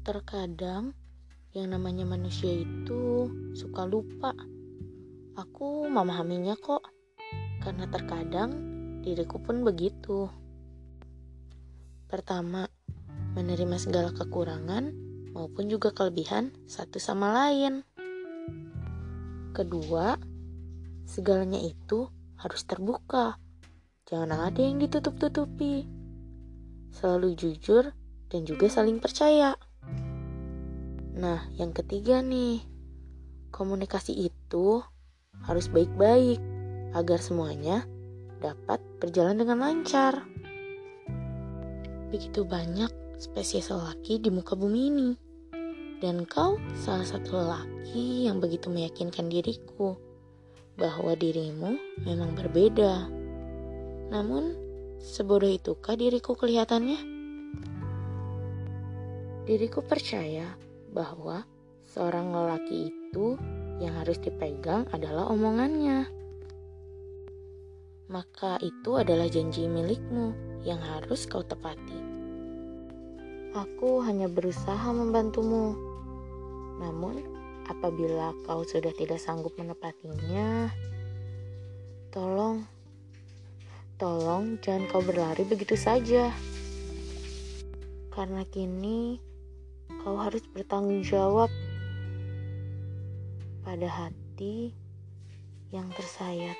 Terkadang yang namanya manusia itu suka lupa. Aku memahaminya kok, karena terkadang diriku pun begitu. Pertama, menerima segala kekurangan maupun juga kelebihan satu sama lain. Kedua, segalanya itu harus terbuka. Jangan ada yang ditutup-tutupi. Selalu jujur dan juga saling percaya. Nah, yang ketiga nih, komunikasi itu harus baik-baik agar semuanya dapat berjalan dengan lancar. Begitu banyak spesies lelaki di muka bumi ini. Dan kau salah satu lelaki yang begitu meyakinkan diriku bahwa dirimu memang berbeda. Namun, sebodoh itukah diriku kelihatannya? Diriku percaya bahwa seorang lelaki itu yang harus dipegang adalah omongannya. Maka itu adalah janji milikmu yang harus kau tepati. Aku hanya berusaha membantumu. Namun, apabila kau sudah tidak sanggup menepatinya, tolong, tolong jangan kau berlari begitu saja. Karena kini kau harus bertanggung jawab pada hati yang tersayat.